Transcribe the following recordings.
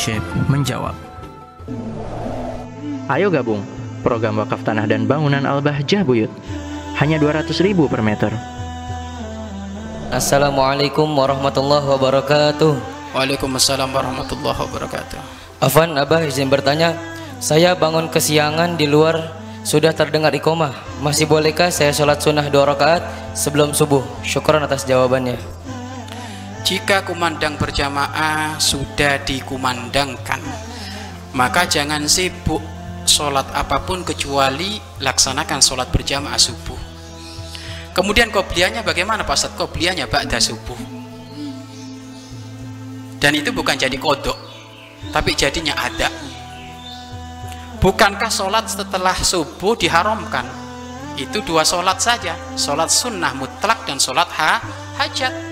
Syekh menjawab. Ayo gabung program wakaf tanah dan bangunan Al-Bahjah Buyut. Hanya 200 ribu per meter. Assalamualaikum warahmatullahi wabarakatuh. Waalaikumsalam warahmatullahi wabarakatuh. Afan, Abah izin bertanya. Saya bangun kesiangan di luar sudah terdengar ikomah. Masih bolehkah saya sholat sunnah dua rakaat sebelum subuh? Syukuran atas jawabannya. Jika kumandang berjamaah sudah dikumandangkan, maka jangan sibuk sholat apa pun kecuali laksanakan sholat berjamaah subuh. Kemudian koblianya bagaimana Pak Ustadz? Koblianya ba'da subuh. Dan itu bukan jadi kodok, tapi jadinya ada. Bukankah sholat setelah subuh diharamkan? Itu dua sholat saja, sholat sunnah mutlak dan sholat ha hajat.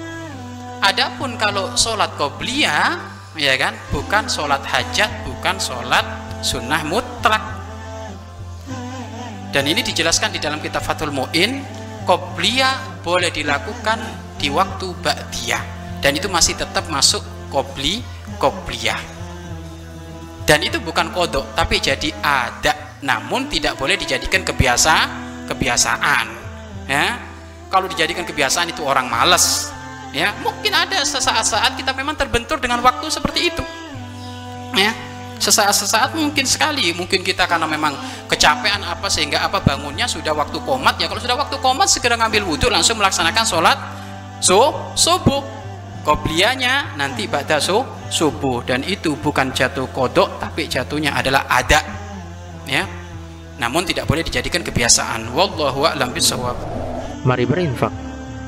Adapun kalau sholat qobliyah, ya kan, bukan sholat hajat, bukan sholat sunnah mutlak. Dan ini dijelaskan di dalam kitab Fathul Mu'in, qobliyah boleh dilakukan di waktu ba'diyah. Dan itu masih tetap masuk qobli, qobliyah. Dan itu bukan kodok, tapi jadi ada. Namun tidak boleh dijadikan kebiasa, kebiasaan. Ya, kalau dijadikan kebiasaan itu orang males. Ya, mungkin ada sesaat-saat kita memang terbentur dengan waktu seperti itu. Ya, sesaat-sesaat mungkin sekali, mungkin kita karena memang kecapean apa sehingga apa bangunnya sudah waktu komat. Ya. Kalau sudah waktu komat segera ngambil wudhu langsung melaksanakan sholat so subuh. Qobliyahnya nanti ba'da su, subuh. Dan itu bukan jatuh kodok tapi jatuhnya adalah ada. Ya namun tidak boleh dijadikan kebiasaan. Wallahu a'lam bisawab Mari berinfak